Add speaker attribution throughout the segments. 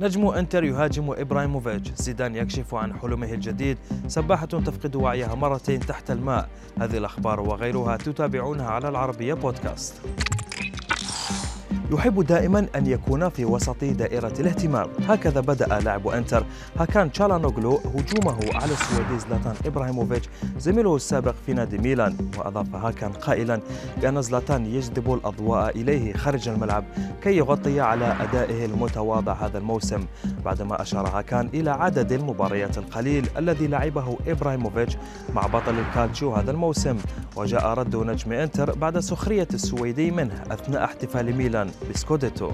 Speaker 1: نجم انتر يهاجم إبراهيموفيتش. زيدان يكشف عن حلمه الجديد. سباحة تفقد وعيها مرتين تحت الماء. هذه الأخبار وغيرها تتابعونها على العربية بودكاست. يحب دائما أن يكون في وسط دائرة الاهتمام. هكذا بدأ لاعب أنتر. هاكان تشالانوغلو هجومه على السويدي زلاتان إبراهيموفيتش زميله السابق في نادي ميلان وأضاف هاكان قائلا بأن زلاتان يجذب الأضواء إليه خارج الملعب كي يغطي على أدائه المتواضع هذا الموسم. بعدما أشار هاكان إلى عدد المباريات القليل الذي لعبه إبراهيموفيتش مع بطل الكالتشيو هذا الموسم وجاء رد نجم إنتر بعد سخرية السويدي منه أثناء احتفال ميلان. بسكوديتو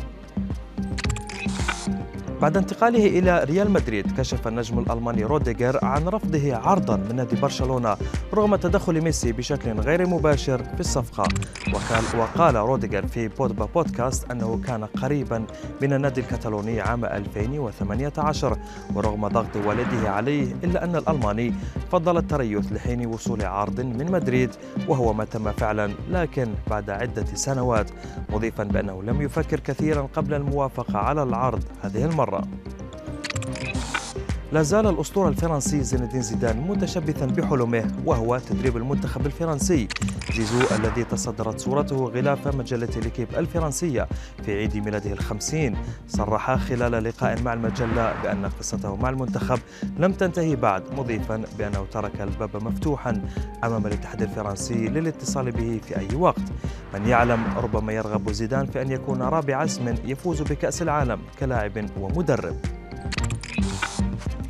Speaker 1: بعد انتقاله إلى ريال مدريد كشف النجم الألماني روديجر عن رفضه عرضا من نادي برشلونة رغم تدخل ميسي بشكل غير مباشر في الصفقة. وقال, وقال روديجر في بودبا بودكاست أنه كان قريبا من النادي الكتالوني عام 2018 ورغم ضغط والده عليه إلا أن الألماني فضل التريث لحين وصول عرض من مدريد وهو ما تم فعلا لكن بعد عدة سنوات. مضيفا بأنه لم يفكر كثيرا قبل الموافقة على العرض هذه المرة. مرة لا زال الأسطورة الفرنسي زين الدين زيدان متشبثا بحلمه وهو تدريب المنتخب الفرنسي. زيزو الذي تصدرت صورته غلاف مجلة ليكيب الفرنسية في عيد ميلاده الخمسين. صرح خلال لقاء مع المجلة بأن قصته مع المنتخب لم تنتهي بعد مضيفا بأنه ترك الباب مفتوحا أمام الاتحاد الفرنسي للاتصال به في أي وقت. من يعلم ربما يرغب زيدان في أن يكون رابع اسم يفوز بكأس العالم كلاعب ومدرب.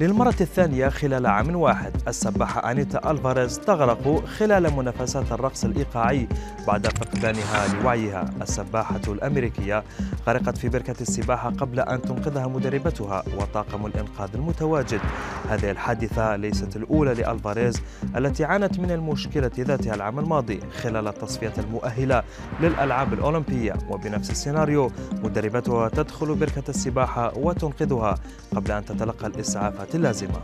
Speaker 1: للمرة الثانية خلال عام واحد السباحة أنيتا ألفاريز تغرق خلال منافسات الرقص الإيقاعي بعد فقدانها لوعيها. السباحة الأمريكية غرقت في بركة السباحة قبل أن تنقذها مدربتها وطاقم الإنقاذ المتواجد. هذه الحادثة ليست الأولى لألفاريز التي عانت من المشكلة ذاتها العام الماضي خلال التصفية المؤهلة للألعاب الأولمبية. وبنفس السيناريو مدربتها تدخل بركة السباحة وتنقذها قبل أن تتلقى الإسعافات اللازمة.